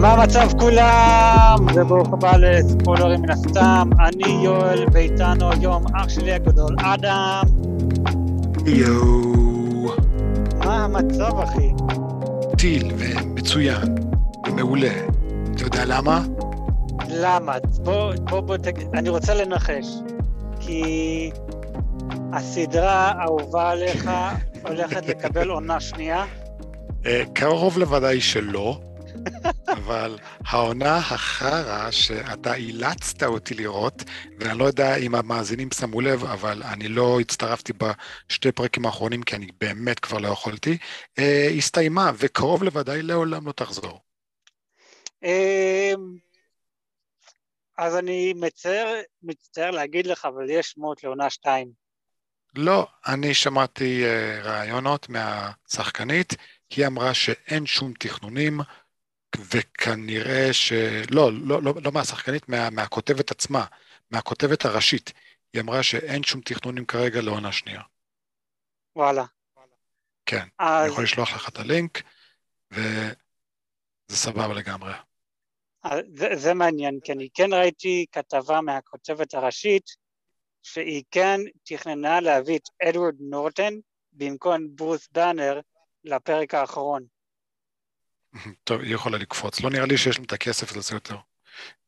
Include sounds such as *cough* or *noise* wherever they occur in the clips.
מה המצב כולם? וברוך הבא לספוילרים מן הסתם. אני יואל, ואיתנו היום אח שלי הגדול, אדם. יואו. מה המצב, אחי? טיל ומצוין, מעולה. אתה יודע למה? למה? בוא, בוא, בוא, תגיד, אני רוצה לנחש. כי הסדרה האהובה עליך הולכת לקבל עונה שנייה. אה, קרוב לוודאי שלא, אבל העונה החרא שאתה אילצת אותי לראות, ואני לא יודע אם המאזינים שמו לב, אבל אני לא הצטרפתי בשתי פרקים האחרונים, כי אני באמת כבר לא יכולתי, אה, הסתיימה, וקרוב לוודאי לעולם לא תחזור. אמ, אז אני מצטער, מצטער להגיד לך, אבל יש שמות לעונה שתיים. לא, אני שמעתי uh, רעיונות מהשחקנית, היא אמרה שאין שום תכנונים, וכנראה ש... לא, לא, לא, לא מהשחקנית, מה, מהכותבת עצמה, מהכותבת הראשית. היא אמרה שאין שום תכנונים כרגע לעונה שנייה. וואלה. כן, אז... אני יכול לשלוח לך את הלינק, וזה סבבה לגמרי. זה, זה מעניין, כי אני כן ראיתי כתבה מהכותבת הראשית, שהיא כן תכננה להביא את אדוארד נורטן במקום ברוס באנר לפרק האחרון. טוב, היא יכולה לקפוץ. לא נראה לי שיש להם את הכסף לזה יותר.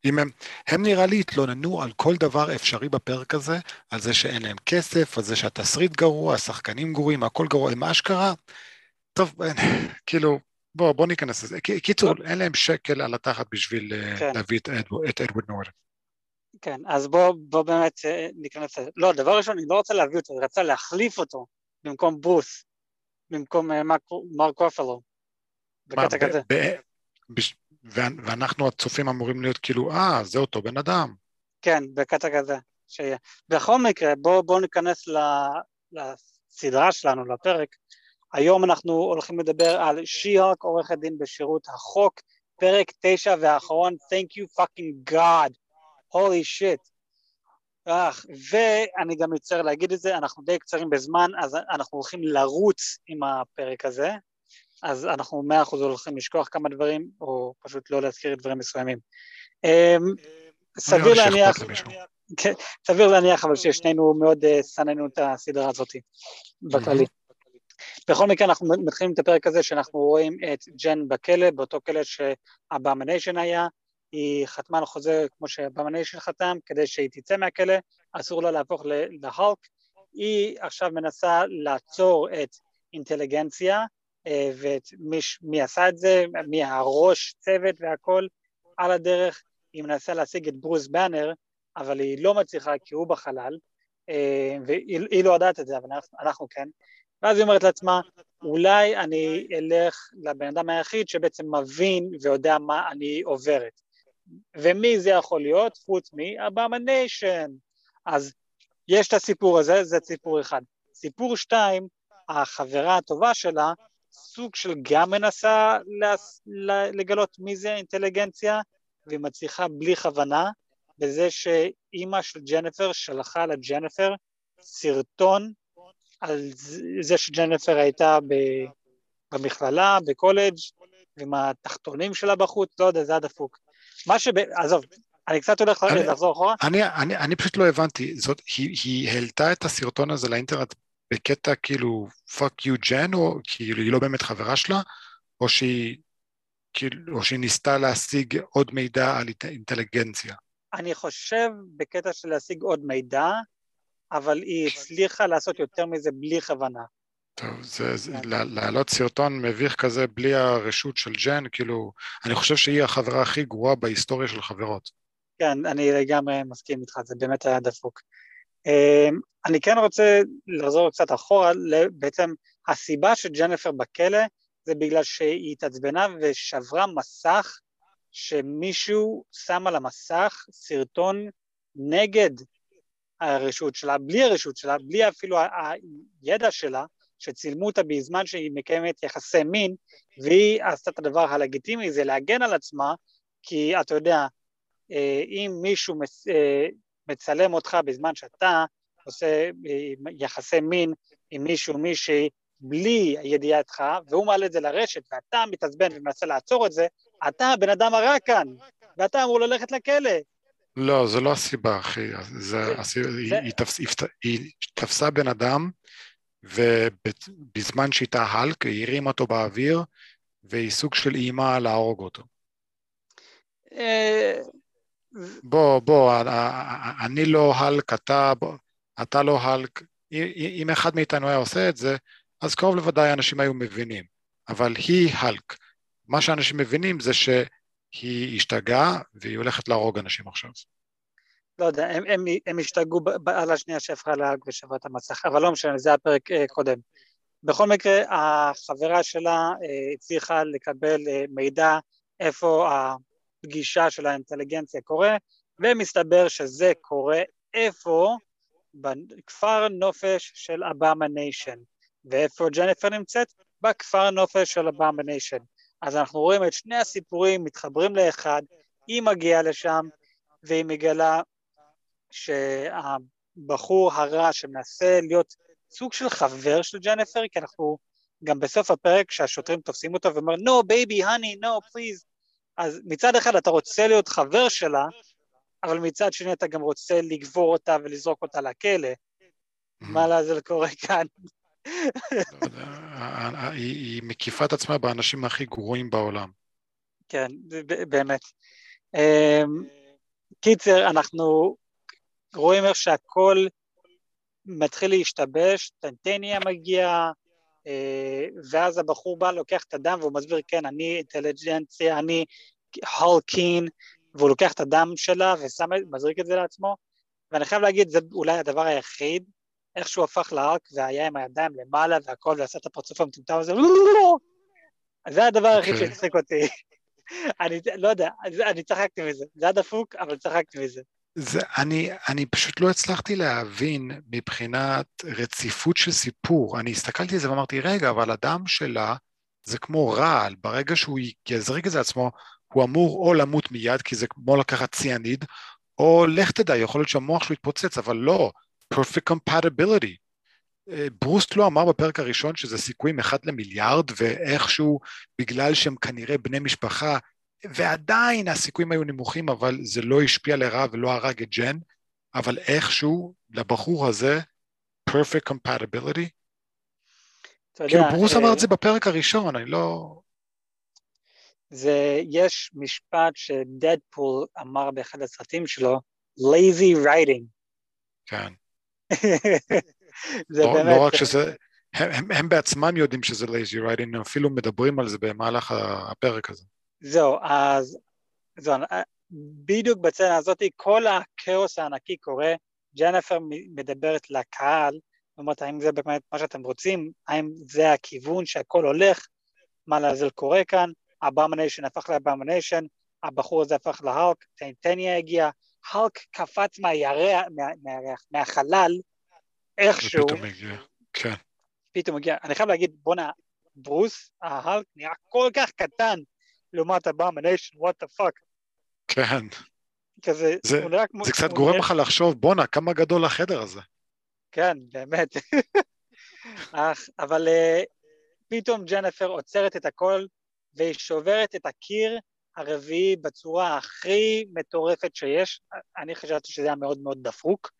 אם הם, הם נראה לי התלוננו על כל דבר אפשרי בפרק הזה, על זה שאין להם כסף, על זה שהתסריט גרוע, השחקנים גרועים, הכל גרוע, הם אשכרה. טוב, כאילו, בוא, בוא ניכנס לזה. קיצור, אין להם שקל על התחת בשביל אה, כן. להביא את, את אדוורד נורדן. כן, אז בוא, בוא באמת אה, ניכנס לזה. לא, דבר ראשון, אני לא רוצה להביא אותו, אני רוצה להחליף אותו במקום ברוס, במקום אה, מרק רופלו. בקטע כזה. ואנחנו הצופים אמורים להיות כאילו, אה, זה אותו בן אדם. כן, בקטע כזה. שיהיה. בכל מקרה, בואו בוא ניכנס לסדרה שלנו, לפרק. היום אנחנו הולכים לדבר על שיהוק, עורכת דין בשירות החוק, פרק תשע והאחרון, Thank you fucking God, holy shit. אך, ואני גם מצטער להגיד את זה, אנחנו די קצרים בזמן, אז אנחנו הולכים לרוץ עם הפרק הזה, אז אנחנו מאה אחוז הולכים לשכוח כמה דברים, או פשוט לא להזכיר דברים מסוימים. אמ, סביר להניח, כן, סביר להניח אבל ששנינו מאוד אה, שנאנו את הסדרה הזאת בכללי. בכל מקרה אנחנו מתחילים את הפרק הזה שאנחנו רואים את ג'ן בכלא, באותו כלא שהבאמניישן היה, היא חתמה על חוזה כמו שהבאמניישן חתם, כדי שהיא תצא מהכלא, אסור לה להפוך להלק, היא עכשיו מנסה לעצור את אינטליגנציה, אה, ומי עשה את זה, מי הראש צוות והכל, על הדרך היא מנסה להשיג את ברוס באנר, אבל היא לא מצליחה כי הוא בחלל, אה, והיא לא יודעת את זה, אבל אנחנו כן, ואז היא אומרת לעצמה, אולי אני אלך לבן אדם היחיד שבעצם מבין ויודע מה אני עוברת. ומי זה יכול להיות? חוץ מאבאמניישן. אז יש את הסיפור הזה, זה סיפור אחד. סיפור שתיים, החברה הטובה שלה, סוג של גם מנסה לגלות מי זה אינטליגנציה, והיא מצליחה בלי כוונה, בזה שאימא של ג'נפר שלחה לג'נפר סרטון על זה שג'נפר הייתה במכללה, בקולג', ועם התחתונים שלה בחוץ, לא יודע, זה היה דפוק. מה שב... עזוב, אני קצת הולך אני, לחזור אחורה. אני, אני, אני פשוט לא הבנתי, זאת, היא, היא העלתה את הסרטון הזה לאינטרנט בקטע כאילו fuck you ג'ן, או כאילו היא לא באמת חברה שלה, או שהיא, כאילו, או שהיא ניסתה להשיג עוד מידע על אינטליגנציה. אני חושב בקטע של להשיג עוד מידע, אבל היא הצליחה לעשות יותר מזה בלי כוונה. טוב, זה, זה כן. להעלות סרטון מביך כזה בלי הרשות של ג'ן, כאילו, אני חושב שהיא החברה הכי גרועה בהיסטוריה של חברות. כן, אני לגמרי מסכים איתך, זה באמת היה דפוק. אמ, אני כן רוצה לחזור קצת אחורה, בעצם הסיבה שג'נפר בכלא זה בגלל שהיא התעצבנה ושברה מסך שמישהו שם על המסך סרטון נגד הרשות שלה, בלי הרשות שלה, בלי אפילו הידע שלה, שצילמו אותה בזמן שהיא מקיימת יחסי מין, והיא עשתה את הדבר הלגיטימי, זה להגן על עצמה, כי אתה יודע, אה, אם מישהו אה, מצלם אותך בזמן שאתה עושה אה, יחסי מין עם מישהו, מישהי, בלי הידיעתך, והוא מעלה את זה לרשת, ואתה מתעצבן ומנסה לעצור את זה, אתה הבן אדם הרע כאן, ואתה אמור ללכת לכלא. לא, זו לא הסיבה, אחי. זה, זה, הסיבה, זה... היא, היא, תפס, היא תפסה בן אדם, ובזמן שהייתה האלק, היא הרימה אותו באוויר, והיא סוג של אימה להרוג אותו. בוא, בוא, אני לא האלק, אתה, אתה לא האלק. אם אחד מאיתנו היה עושה את זה, אז קרוב לוודאי אנשים היו מבינים. אבל היא האלק. מה שאנשים מבינים זה שהיא השתגעה והיא הולכת להרוג אנשים עכשיו. לא יודע, הם, הם, הם השתגעו על השנייה שהפכה להאג ושברה את המסך, אבל לא משנה, זה הפרק אה, קודם. בכל מקרה, החברה שלה אה, הצליחה לקבל אה, מידע איפה הפגישה של האינטליגנציה קורה, ומסתבר שזה קורה איפה? בכפר נופש של אבומיניישן. ואיפה ג'ניפר נמצאת? בכפר נופש של אבומיניישן. אז אנחנו רואים את שני הסיפורים מתחברים לאחד, היא מגיעה לשם והיא מגלה שהבחור הרע שמנסה להיות סוג של חבר של ג'ניפר, כי אנחנו גם בסוף הפרק כשהשוטרים תופסים אותו ואומר no baby honey no please אז מצד אחד אתה רוצה להיות חבר שלה אבל מצד שני אתה גם רוצה לגבור אותה ולזרוק אותה לכלא מה לעזל קורה כאן לא היא מקיפה את עצמה באנשים הכי גרועים בעולם. כן, באמת. אמ, קיצר, אנחנו רואים איך שהכל מתחיל להשתבש, טנטניה מגיע, אה, ואז הבחור בא, לוקח את הדם והוא מסביר, כן, אני אינטליגנציה, אני הולקין, והוא לוקח את הדם שלה ומזריק את זה לעצמו, ואני חייב להגיד, זה אולי הדבר היחיד איך שהוא הפך לארק והיה עם הידיים למעלה והכל ועשה את הפרצוף המטומטם הזה, *laughs* זה הדבר היחיד אוקיי. שהצחיק אותי. *laughs* אני לא יודע, אני צחקתי מזה, זה היה דפוק, אבל צחקתי מזה. זה, אני, אני פשוט לא הצלחתי להבין מבחינת רציפות של סיפור. אני הסתכלתי על זה ואמרתי, רגע, אבל הדם שלה זה כמו רעל, ברגע שהוא יזריק את זה עצמו, הוא אמור או למות מיד, כי זה כמו לקחת ציאניד, או לך תדע, יכול להיות שהמוח שלו יתפוצץ, אבל לא, perfect compatibility. אה, ברוסט לא אמר בפרק הראשון שזה סיכויים אחד למיליארד, ואיכשהו, בגלל שהם כנראה בני משפחה, ועדיין הסיכויים היו נמוכים, אבל זה לא השפיע לרעה ולא הרג את ג'ן, אבל איכשהו, לבחור הזה, perfect compatibility. כאילו ברוס אמר את אה, זה בפרק הראשון, אני לא... זה, יש משפט שדדפול אמר באחד הסרטים שלו, lazy writing. כן. *laughs* זה לא, באמת... לא רק שזה, הם, הם, הם בעצמם יודעים שזה lazy writing, הם אפילו מדברים על זה במהלך הפרק הזה. זהו, אז זהו, בדיוק בסצנה הזאת כל הכאוס הענקי קורה, ג'נפר מדברת לקהל, אומרת האם זה באמת מה שאתם רוצים, האם זה הכיוון שהכל הולך, מה לעזאזל קורה כאן, האבומיניישן הפך לאבומיניישן, הבחור הזה הפך להאלק, טיטניה הגיע, האלק קפץ מהירח, מה, מהירח, מהחלל, איכשהו. ופתאום הגיע, כן. פתאום הגיע. אני חייב להגיד, בואנה, ברוס, ההאלק נראה כל כך קטן לעומת האבומיניישן, what the fuck. כן. כזה, זה, נראה כמו... זה קצת גורם לך לחשוב, בואנה, כמה גדול החדר הזה. כן, באמת. אך, אבל uh, פתאום ג'נפר עוצרת את הכל, והיא שוברת את הקיר הרביעי בצורה הכי מטורפת שיש. אני חשבתי שזה היה מאוד מאוד דפוק,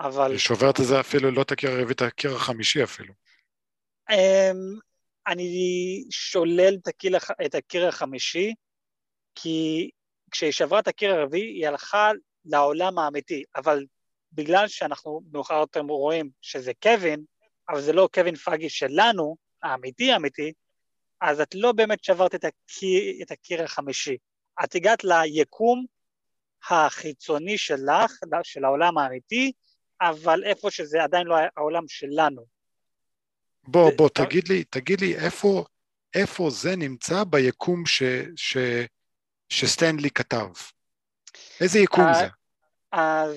אבל... היא שוברת את זה אפילו, לא את הקיר הרביעי, את הקיר החמישי אפילו. Um, אני שולל את הקיר, את הקיר החמישי, כי כשהיא שברה את הקיר הרביעי, היא הלכה לעולם האמיתי, אבל בגלל שאנחנו מאוחר יותר רואים שזה קווין, אבל זה לא קווין פאגי שלנו, האמיתי האמיתי, אז את לא באמת שברת את הקיר, את הקיר החמישי. את הגעת ליקום החיצוני שלך, של העולם האמיתי, אבל איפה שזה עדיין לא העולם שלנו. בוא, בוא, תגיד לי, תגיד לי איפה, איפה זה נמצא ביקום ש, ש, שסטנלי כתב? איזה יקום אה, זה? אז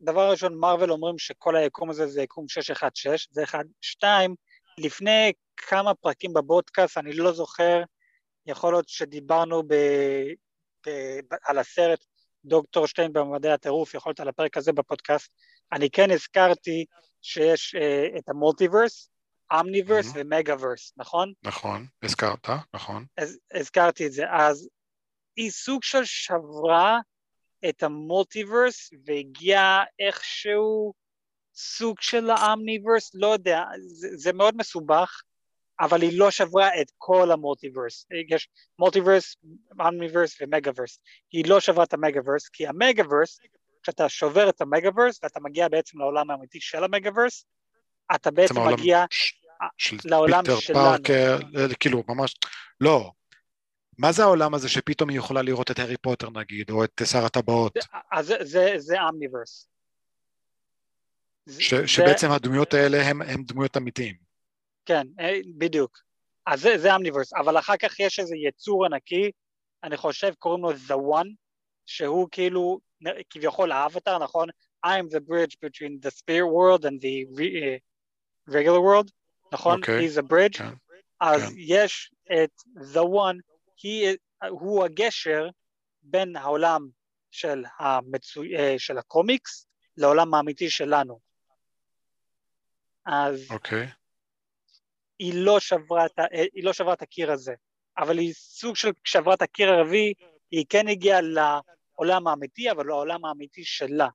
דבר ראשון, מרוויל אומרים שכל היקום הזה זה יקום 616, זה אחד. שתיים, לפני כמה פרקים בבודקאסט, אני לא זוכר, יכול להיות שדיברנו ב, ב, ב, על הסרט דוקטור סטריינג' בממדי הטירוף, יכול להיות על הפרק הזה בפודקאסט, אני כן הזכרתי שיש uh, את ה multiverse, omniverse Mhm. ו megaverse, נכון? נכון, הזכרת, נכון. אז הזכרתי את זה, אז היא סוג של שברה את ה multiverse והגיעה איכשהו סוג של ה omniverse, לא יודע, זה, זה מאוד מסובך, אבל היא לא שברה את כל ה multiverse. יש multiverse, omniverse ו megaverse. היא לא שברה את ה megaverse, כי ה megaverse, כשאתה שובר את ה megaverse ואתה מגיע בעצם לעולם האמיתי של ה megaverse, אתה בעצם מגיע ש- של לעולם פיטר שלנו. פארקר, אה, כאילו ממש, לא. מה זה העולם הזה שפתאום היא יכולה לראות את הארי פוטר נגיד, או את שר הטבעות, אז זה, זה, זה omniverse. זה- ש- זה- שבעצם הדמויות האלה הם, הם דמויות אמיתיים. כן, אה, בדיוק. אז זה, זה אמניברס, אבל אחר כך יש איזה יצור ענקי, אני חושב קוראים לו The One, שהוא כאילו כביכול האבטר, נכון? I'm the bridge between the spirit world and the אה, regular world, נכון? אוקיי, He's a bridge. כן, אז כן. יש את The One, he, הוא הגשר בין העולם של, המצו... אה, של הקומיקס לעולם האמיתי שלנו. אז אוקיי, היא לא שברה את. אה, היא לא שברה את הקיר הזה, אבל היא סוג של שברה את הקיר הרביעי, היא כן הגיעה לעולם האמיתי, אבל לא העולם האמיתי שלה,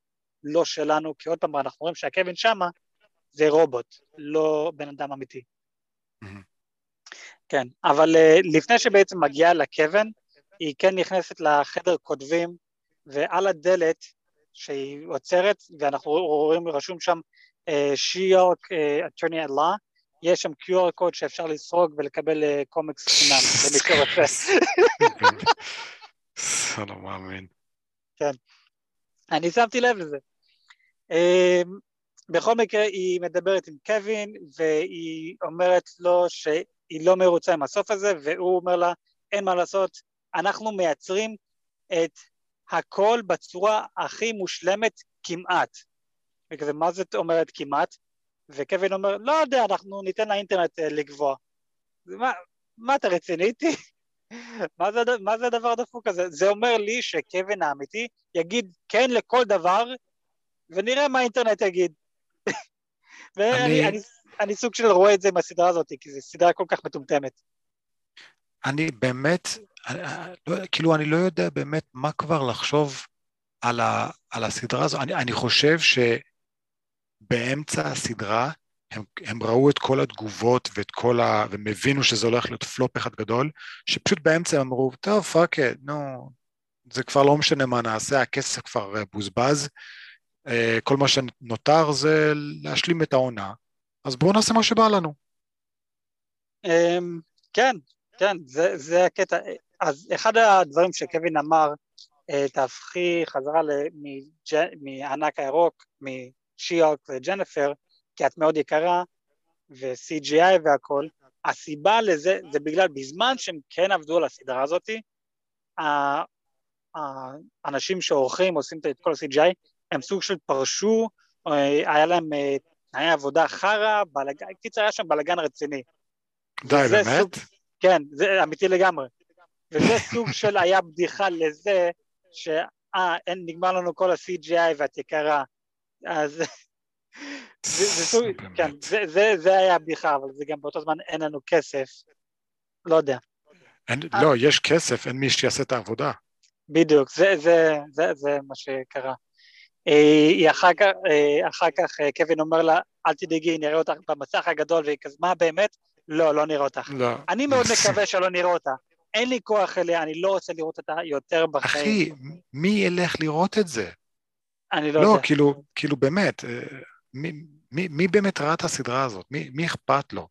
לא שלנו, כי עוד פעם אנחנו רואים שהקווין שמה זה רובוט, לא בן אדם אמיתי. כן, אבל uh, לפני שבעצם מגיעה לקווין, היא כן נכנסת לחדר כותבים, ועל הדלת שהיא עוצרת, ואנחנו רואים רשום שם שיוק attorney at law, יש שם QR קוד שאפשר לסרוג ולקבל קומיקס *laughs* חינם, למי שרוצה. זה *laughs* לא מאמין. אני שמתי לב לזה. Um, בכל מקרה, היא מדברת עם קווין, והיא אומרת לו שהיא לא מרוצה עם הסוף הזה, והוא אומר לה, אין מה לעשות, אנחנו מייצרים את הכל בצורה הכי מושלמת כמעט. וכזה, מה זאת אומרת כמעט? וקווין אומר, לא יודע, אנחנו ניתן לאינטרנט אה, לגבוה. מה, מה אתה רציני איתי? *laughs* מה זה, הד- מה זה הדבר הדפוק הזה? זה אומר לי שקווין האמיתי יגיד כן לכל דבר, ונראה מה האינטרנט יגיד. *laughs* ואני אני- אני, סוג של רואה את זה עם הסדרה הזאת, כי זו סדרה כל כך מטומטמת. אני באמת, אני- לא- כאילו אני לא יודע באמת מה כבר לחשוב על, ה, על הסדרה הזו. אני, אני חושב שבאמצע הסדרה הם, הם ראו את כל התגובות ואת כל ה... והם הבינו שזה הולך להיות פלופ אחד גדול, שפשוט באמצע הם אמרו, טוב, fuck it, נו, זה כבר לא משנה מה נעשה, הכסף כבר אה, בוזבז, אה, כל מה שנותר זה להשלים את העונה, אז בואו נעשה מה שבא לנו. אמ, כן, כן, זה, זה הקטע. אז אחד הדברים שקווין אמר, אה, תהפכי חזרה מהענק הירוק, משיוק וג'נפר, כי את מאוד יקרה, ו-CGI והכל, הסיבה לזה, זה בגלל, בזמן שהם כן עבדו על הסדרה הזאת, האנשים שעורכים, עושים את כל ה-CGI, הם סוג של פרשו, אה, היה להם אה, תנאי עבודה חרא, בלגן, קיצר היה שם בלגן רציני. די, באמת? סוג- כן, זה אמיתי לגמרי. וזה סוג של היה בדיחה לזה, שאה, נגמר לנו כל ה-CGI ואת יקרה. אז זה. כן, זה, זה, זה היה הבדיחה, אבל זה גם באותו זמן אין לנו כסף. לא יודע, אין, לא, יש כסף, אין מי שיעשה את העבודה. בדיוק, זה, זה, זה, זה מה שקרה. אה, היא אחר כך, אה, אחר כך אה, קווין אומר לה, אל תדאגי, נראה אותך במסך הגדול, והיא כזה, מה באמת? לא, לא נראה אותך. לא. אני מאוד *laughs* מקווה שלא נראה אותה. אין לי כוח אליה, אני לא רוצה לראות אותה יותר בחיים. אחי, מי ילך לראות את זה? אני לא, לא, יודע. כאילו, כאילו באמת, אה, מי, מי, מי באמת ראה את הסדרה הזאת? מי, מי אכפת לו?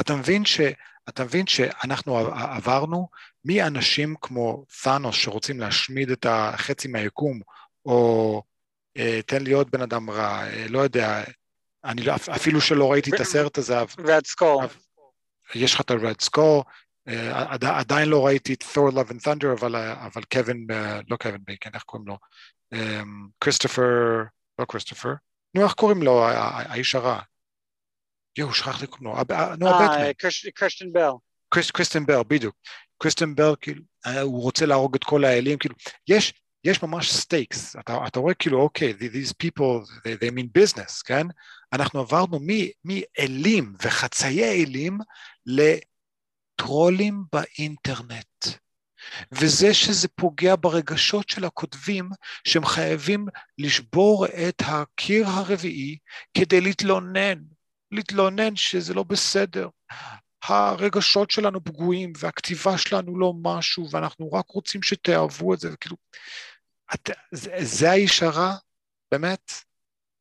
אתה מבין, ש, אתה מבין שאנחנו עברנו מאנשים כמו תאנוס שרוצים להשמיד את החצי מהיקום, או אה, תן לי עוד בן אדם רע, אה, לא יודע, אני לא, אפילו שלא ראיתי את הסרט הזה, רד סקאל. יש לך את Gorr, אה, עד, עדיין לא ראיתי את Thor Love and Thunder, אבל, אבל קווין, לא קווין בייקן, איך קוראים לו? כריסטופר, לא כריסטופר, נו, איך קוראים לו, האיש הרע? יואו, שכחתי איך קוראים לו, הב- ה- נו, הבטמן, אה, קריש- קריסטיאן בל. קריס, קריסטן בל, בדיוק. קריסטן בל, כאילו, אה, הוא רוצה להרוג את כל האלים, כאילו, יש, יש ממש stakes, אתה, אתה רואה כאילו, אוקיי, okay, these people, they, they mean business, כן? אנחנו עברנו מאלים וחצאי אלים לטרולים באינטרנט. וזה שזה פוגע ברגשות של הכותבים, שהם חייבים לשבור את הקיר הרביעי כדי להתלונן, להתלונן שזה לא בסדר. הרגשות שלנו פגועים והכתיבה שלנו לא משהו ואנחנו רק רוצים שתאהבו את זה, וכאילו, את, זה, זה האיש הרע? באמת?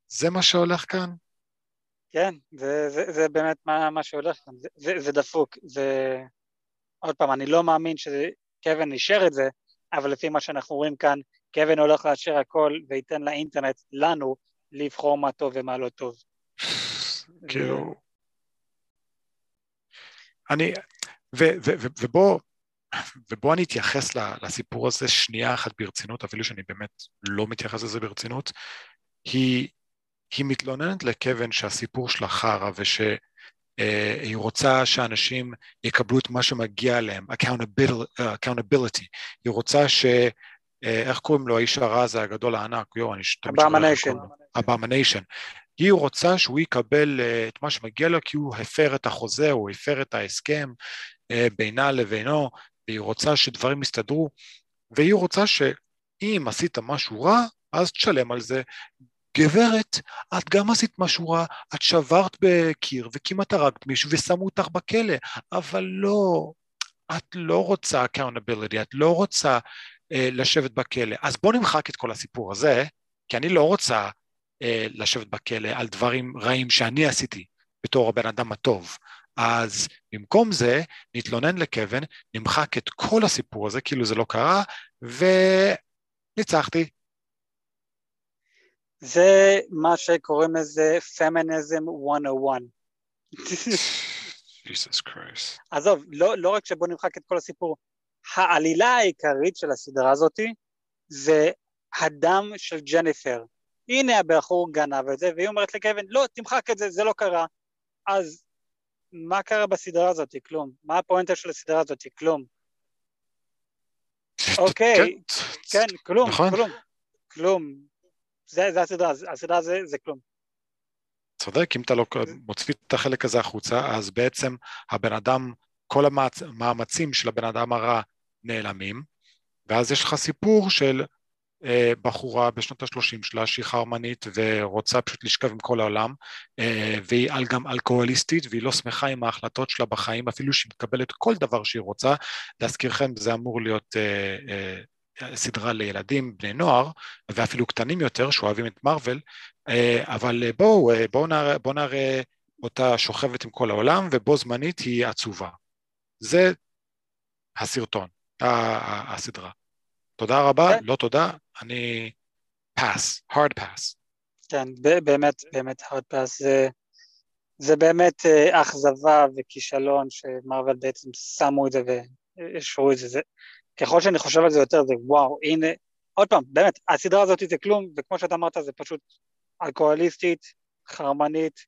זה מה שהולך כאן? כן, זה, זה, זה באמת מה, מה שהולך כאן, זה, זה, זה דפוק, זה... עוד פעם, אני לא מאמין שקווין אישר את זה, אבל לפי מה שאנחנו רואים כאן, קווין הולך לאשר הכל וייתן לאינטרנט, לנו, לבחור מה טוב ומה לא טוב. כאילו... אני... ובוא, ובוא אני אתייחס לסיפור הזה שנייה אחת ברצינות, אפילו שאני באמת לא מתייחס לזה ברצינות. היא, היא מתלוננת לקווין שהסיפור שלה חרא ושהיא uh, רוצה שאנשים יקבלו את מה שמגיע להם, accountability, accountability. היא רוצה ש... Uh, איך קוראים לו האיש הרע הזה הגדול הענק? יואו, אני תמיד שומע אבומיניישן. אבומיניישן. היא רוצה שהוא יקבל uh, את מה שמגיע לו כי הוא הפר את החוזה, הוא הפר את ההסכם בינה לבינו, והיא רוצה שדברים יסתדרו, והיא רוצה שאם עשית משהו רע, אז תשלם על זה. גברת, את גם עשית משהו רע, את שברת בקיר וכמעט הרגת מישהו ושמו אותך בכלא, אבל לא, את לא רוצה accountability, את לא רוצה אה, לשבת בכלא. אז בוא נמחק את כל הסיפור הזה, כי אני לא רוצה אה, לשבת בכלא על דברים רעים שאני עשיתי בתור הבן אדם הטוב. אז במקום זה, נתלונן לקווין, נמחק את כל הסיפור הזה, כאילו זה לא קרה, וניצחתי. זה מה שקוראים לזה פמיניזם 101. Jesus Christ. עזוב, לא, לא רק שבוא נמחק את כל הסיפור, העלילה העיקרית של הסדרה הזאתי זה הדם של ג'ניפר. הנה הבחור גנב את זה, והיא אומרת לקווין, לא, תמחק את זה, זה לא קרה. אז מה קרה בסדרה הזאת? כלום. מה הפואנטה של הסדרה הזאת? כלום. *laughs* אוקיי, כן, כן, כלום, נכון. כלום, כלום. זה, זה הסדרה, הסדרה זה, זה כלום. צודק, אם אתה לא מוציא את החלק הזה החוצה, אז בעצם הבן אדם, כל המאמצים של הבן אדם הרע נעלמים, ואז יש לך סיפור של אה, בחורה בשנות ה-30 שלה שהיא חרמנית ורוצה פשוט לשכב עם כל העולם אה, והיא גם אלכוהוליסטית והיא לא שמחה עם ההחלטות שלה בחיים אפילו שהיא מקבלת כל דבר שהיא רוצה להזכירכם זה אמור להיות אה, סדרה לילדים, בני נוער ואפילו קטנים יותר שאוהבים את מארוול אבל בואו בואו נראה, בוא נראה אותה שוכבת עם כל העולם ובו זמנית היא עצובה זה הסרטון, הסדרה תודה רבה, כן. לא תודה, אני פאס, hard pass. כן, באמת, באמת hard pass. זה, זה באמת אה, אכזבה וכישלון שמרוויל בעצם שמו את זה ואישרו את זה. זה. ככל שאני חושב על זה יותר, זה וואו, הנה, עוד פעם, באמת, הסדרה הזאת זה כלום, וכמו שאתה אמרת, זה פשוט אלכוהוליסטית, חרמנית,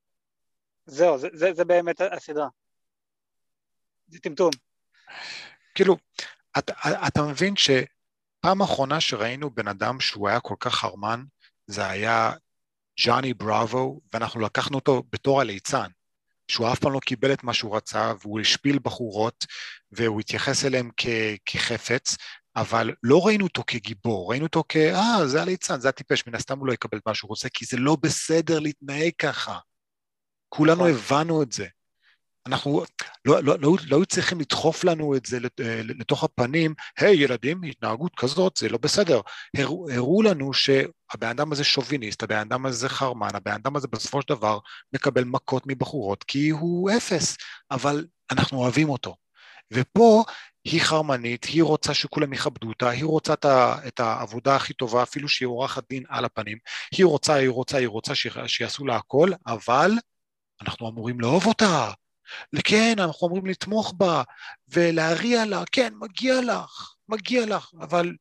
זהו, זה, זה, זה באמת הסדרה. זה טמטום. כאילו, אתה, אתה מבין ש... פעם אחרונה שראינו בן אדם שהוא היה כל כך חרמן, זה היה ג'וני בראבו, ואנחנו לקחנו אותו בתור הליצן, שהוא אף פעם לא קיבל את מה שהוא רצה, והוא השפיל בחורות, והוא התייחס אליהם כ- כחפץ, אבל לא ראינו אותו כגיבור, ראינו אותו כ... אה, זה הליצן, זה הטיפש, מן הסתם הוא לא יקבל את מה שהוא רוצה, כי זה לא בסדר להתנהג ככה. כולנו נכון. הבנו את זה. אנחנו לא, לא, לא, לא צריכים לדחוף לנו את זה אה, לתוך הפנים, היי hey, ילדים, התנהגות כזאת, זה לא בסדר. הראו, הראו לנו שהבן אדם הזה שוביניסט, הבן אדם הזה חרמן, הבן אדם הזה בסופו של דבר מקבל מכות מבחורות כי הוא אפס, אבל אנחנו אוהבים אותו. ופה היא חרמנית, היא רוצה שכולם יכבדו אותה, היא רוצה את העבודה הכי טובה, אפילו שהיא עורכת דין על הפנים, היא רוצה, היא רוצה, היא רוצה שיעשו לה הכל, אבל אנחנו אמורים לאהוב אותה, כן, אנחנו אמורים לתמוך בה ולהריע לה, כן, מגיע לך, מגיע לך, אבל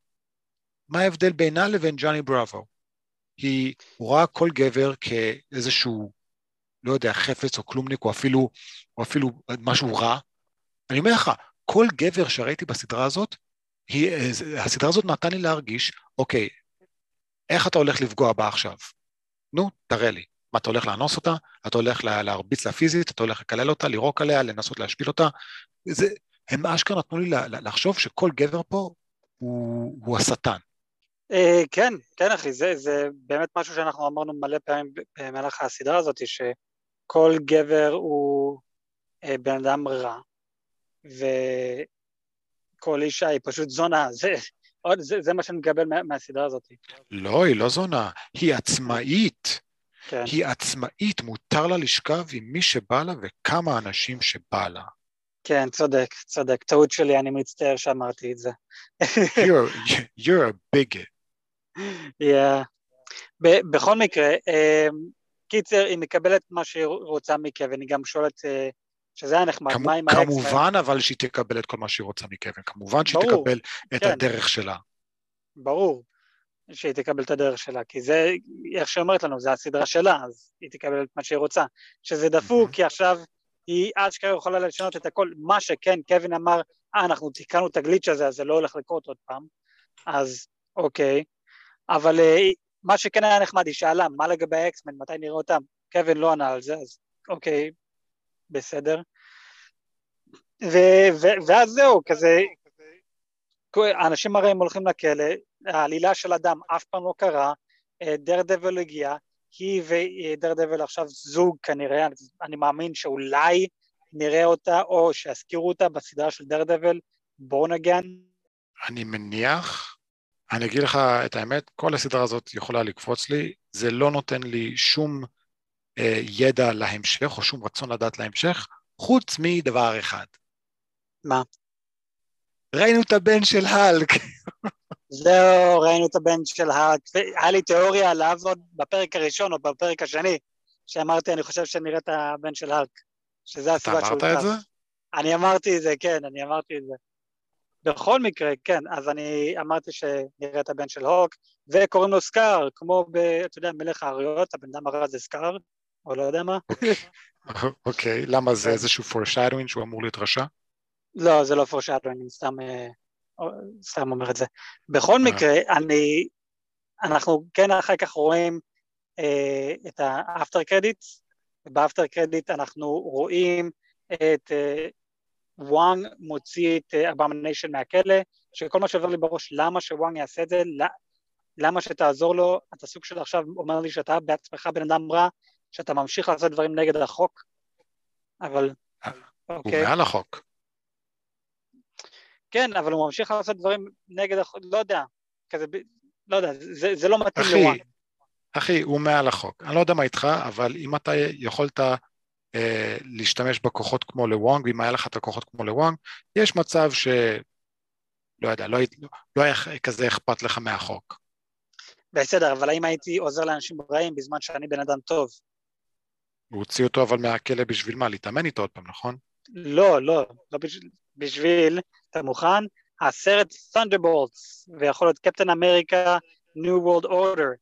מה ההבדל בינה לבין ג'וני בראבו? היא רואה כל גבר כאיזשהו, לא יודע, חפץ או כלומניק או אפילו, או אפילו משהו רע. אני אומר לך, כל גבר שראיתי בסדרה הזאת, היא, הסדרה הזאת נתן לי להרגיש, אוקיי, איך אתה הולך לפגוע בה עכשיו? נו, תראה לי. מה, אתה הולך לאנוס אותה? אתה הולך להרביץ לה פיזית? אתה הולך לקלל אותה, לירוק עליה, לנסות להשפיל אותה? זה, הם אשכרה נתנו לי לחשוב שכל גבר פה הוא, הוא השטן. אה, כן, כן אחי, זה, זה באמת משהו שאנחנו אמרנו מלא פעמים במהלך הסדרה הזאת, שכל גבר הוא אה, בן אדם רע, וכל אישה היא פשוט זונה, *laughs* זה, זה, זה מה שאני מקבל מה, מהסדרה הזאת. לא, היא לא זונה, היא עצמאית. כן. היא עצמאית, מותר לה לשכב עם מי שבא לה וכמה אנשים שבא לה. כן, צודק, צודק. טעות שלי, אני מצטער שאמרתי את זה. you're, *laughs* you're a bigot. yeah. בכל מקרה, אמ, קיצר, היא מקבלת מה שהיא רוצה מקווין, היא גם שואלת, אה, שזה היה נחמד, כמו, מה עם האקס? כמובן אבל שהיא תקבל את כל מה שהיא רוצה מקווין, כמובן שהיא ברור, תקבל את כן. הדרך שלה. ברור שהיא תקבל את הדרך שלה, כי זה, איך שהיא אומרת לנו, זה הסדרה שלה, אז היא תקבל את מה שהיא רוצה. שזה דפוק, mm-hmm. כי עכשיו היא אשכרה יכולה לשנות את הכל. מה שכן, קווין אמר, אה, אנחנו תיקנו את הגליץ' הזה, אז זה לא הולך לקרות עוד פעם, אז אוקיי. אבל אה, מה שכן היה נחמד, היא שאלה, מה לגבי האקסמן, מתי נראה אותם? קווין לא ענה על זה, אז אוקיי, בסדר. ו- ו- ואז זהו, כזה, האנשים הרי הם הולכים לכלא, העלילה של אדם אף פעם לא קרה, דר דבל הגיע, היא ודר דבל עכשיו זוג כנראה, אני מאמין שאולי נראה אותה או שיזכירו אותה בסדרה של דר דבל, בורן אגן. אני מניח, אני אגיד לך את האמת, כל הסדרה הזאת יכולה לקפוץ לי, זה לא נותן לי שום אה, ידע להמשך או שום רצון לדעת להמשך, חוץ מדבר אחד. מה? ראינו את הבן של האלק. זהו, ראינו את הבן של האלק. היה לי תיאוריה עליו עוד בפרק הראשון או בפרק השני, שאמרתי, אני חושב שנראה את הבן של האלק. שזה הסיבה שהוא... אתה אמרת את זה? אני אמרתי את זה, כן, אני אמרתי את זה. בכל מקרה, כן, אז אני אמרתי שנראה את הבן של הוק, וקוראים לו סקאר, כמו ב... אתה יודע, מלך האריות, הבן אדם הרע זה סקאר, או לא יודע מה. אוקיי, *laughs* למה זה איזשהו foreshadowing שהוא אמור להיות רשע? לא, זה לא foreshadowing, אני סתם, אה, סתם אומר את זה. בכל אה. מקרה, אני, אנחנו כן אחר כך רואים אה, את ה after credit, וב after credit אנחנו רואים את אה, וואנג מוציא את Abomination מהכלא, שכל מה שעובר לי בראש, למה שוואנג יעשה את זה, למה שתעזור לו, אתה סוג של עכשיו אומר לי שאתה בעצמך בן אדם רע, שאתה ממשיך לעשות דברים נגד החוק, אבל... אוקיי. הוא מעל החוק. כן, אבל הוא ממשיך לעשות דברים נגד החוק, לא יודע, כזה, לא יודע, זה, זה לא מתאים לוואן. אחי, הוא מעל החוק. אני לא יודע מה איתך, אבל אם אתה יכולת אה, להשתמש בכוחות כמו לוואנג, ואם היה לך את הכוחות כמו לוואנג, יש מצב ש... לא יודע, לא, לא היה כזה אכפת לך מהחוק. בסדר, אבל האם הייתי עוזר לאנשים רעים בזמן שאני בן אדם טוב? הוא הוציא אותו אבל מהכלא בשביל מה? להתאמן איתו עוד פעם, נכון? לא, לא, לא בשביל, בשביל אתה מוכן? הסרט Thunderbolts, ויכול להיות קפטן אמריקה, New World Order.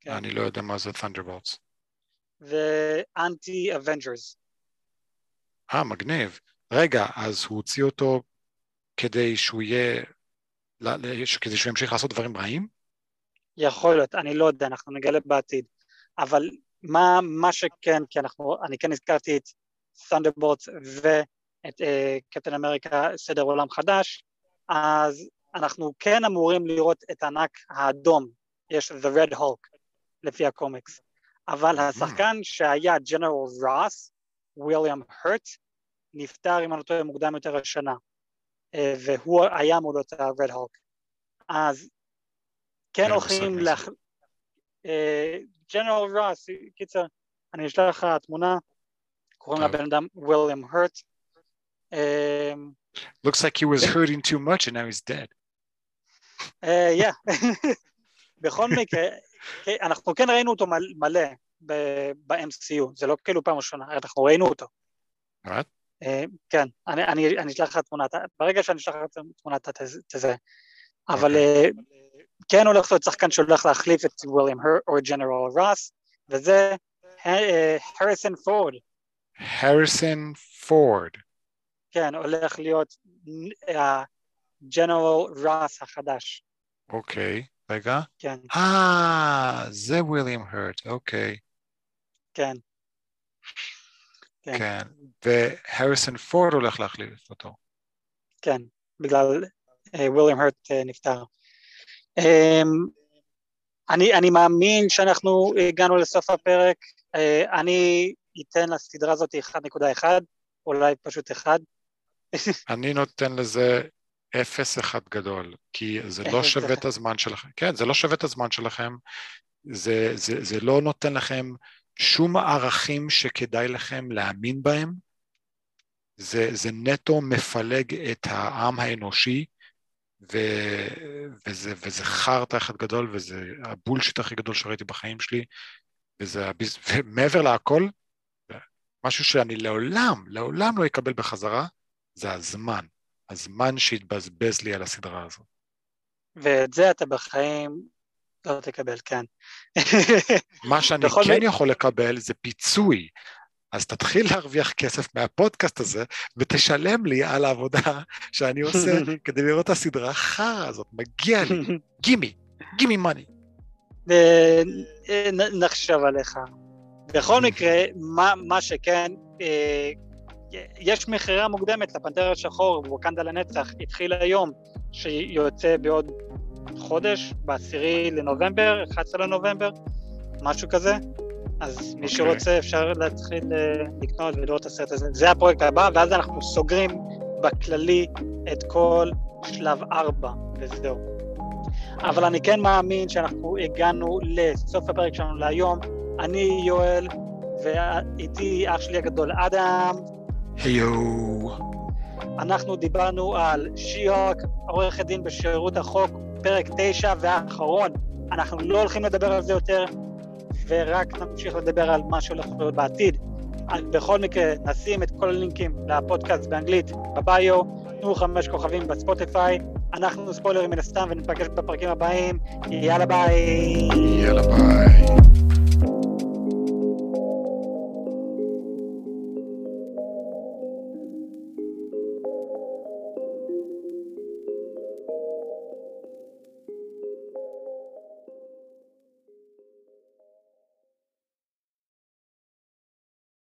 כן. אני לא יודע מה זה Thunderbolts. ו anti Avengers. אה, מגניב. רגע, אז הוא הוציא אותו כדי שהוא יהיה, כדי שהוא ימשיך לעשות דברים רעים? יכול להיות, אני לא יודע, אנחנו נגלה בעתיד. אבל מה, מה שכן, כי אנחנו, אני כן הזכרתי את Thunderbolts את קפטן uh, אמריקה סדר עולם חדש, אז אנחנו כן אמורים לראות את הענק האדום, יש The Red Hulk לפי הקומיקס, אבל השחקן שהיה ג'נרל רוס, ויליאם הרט, נפטר אם אני לא טועה מוקדם יותר השנה, uh, והוא היה אמור להיות ה-Red Hulk. אז כן הולכים לח... ג'נרל רוס, קיצר, אני אשלח לך תמונה, קוראים לבן אדם ויליאם הרט, Um, Looks like he was *laughs* hurting too much and now he's dead. Uh, yeah. *laughs* בכל מקרה, אנחנו כן ראינו אותו מלא ב-MCU, זה לא כאילו פעם ראשונה, אנחנו ראינו אותו. What? Uh, כן, אני, אני, אני אשלח לך תמונה, ברגע שאני אשלח לך תמונה אתה תזה. אבל uh, כן הולך להיות שחקן שהולך להחליף את וויליאם או ג'נרל ראס, וזה הריסון פורד. הריסון פורד. כן, הולך להיות ג'נרל ראס החדש. אוקיי, רגע. כן, אה, זה וויליאם הרט, אוקיי. כן. כן. כן. והריסון פורד הולך להחליף אותו. כן, בגלל אה, וויליאם הרט אה, נפטר. אמ, אני, אני מאמין שאנחנו הגענו לסוף הפרק, אה, אני אתן לסדרה הזאת 1.1, אולי פשוט 1. אני נותן לזה אפס אחד גדול, כי זה לא שווה. את הזמן שלכם. כן, זה לא שווה את הזמן שלכם. זה, זה, זה לא נותן לכם שום ערכים שכדאי לכם להאמין בהם. זה, זה נטו מפלג את העם האנושי, ו, וזה, וזה חרטא אחד גדול, וזה הבולשיט הכי גדול שראיתי בחיים שלי, וזה, ומעבר להכל, משהו שאני לעולם, לעולם לא אקבל בחזרה, זה הזמן. הזמן שהתבזבז לי על הסדרה הזאת. ואת זה אתה בחיים לא תקבל, כן. *laughs* מה שאני כן מ- יכול לקבל זה פיצוי. אז תתחיל להרוויח כסף מהפודקאסט הזה, ותשלם לי על העבודה *laughs* שאני עושה *laughs* כדי לראות את הסדרה החרא הזאת, מגיע לי, גימי, גימי מאני. נ- נחשוב עליך. בכל מקרה, מה, מה שכן, אה, יש מכירה מוקדמת לפנתר השחור ווקנדה לנצח, התחיל היום, שיוצא בעוד חודש, בעשירי לנובמבר, 11 לנובמבר, משהו כזה. אז מי אוקיי. שרוצה אפשר להתחיל אה, לקנות ולראות את הסרט הזה. זה הפרויקט הבא, ואז אנחנו סוגרים בכללי את כל שלב 4, וזהו. אבל אני כן מאמין שאנחנו הגענו לסוף הפרק שלנו להיום. אני יואל, ואיתי אח שלי הגדול אדם. היו. אנחנו דיברנו על שיהוק, עורכת דין בשירות החוק, פרק 9 והאחרון. אנחנו לא הולכים לדבר על זה יותר, ורק נמשיך לדבר על מה שהולך להיות בעתיד. בכל מקרה, נשים את כל הלינקים לפודקאסט באנגלית בביו, תנו חמש כוכבים בספוטיפיי, אנחנו ספוילרים מן הסתם, וניפגש בפרקים הבאים, יאללה ביי. יאללה ביי.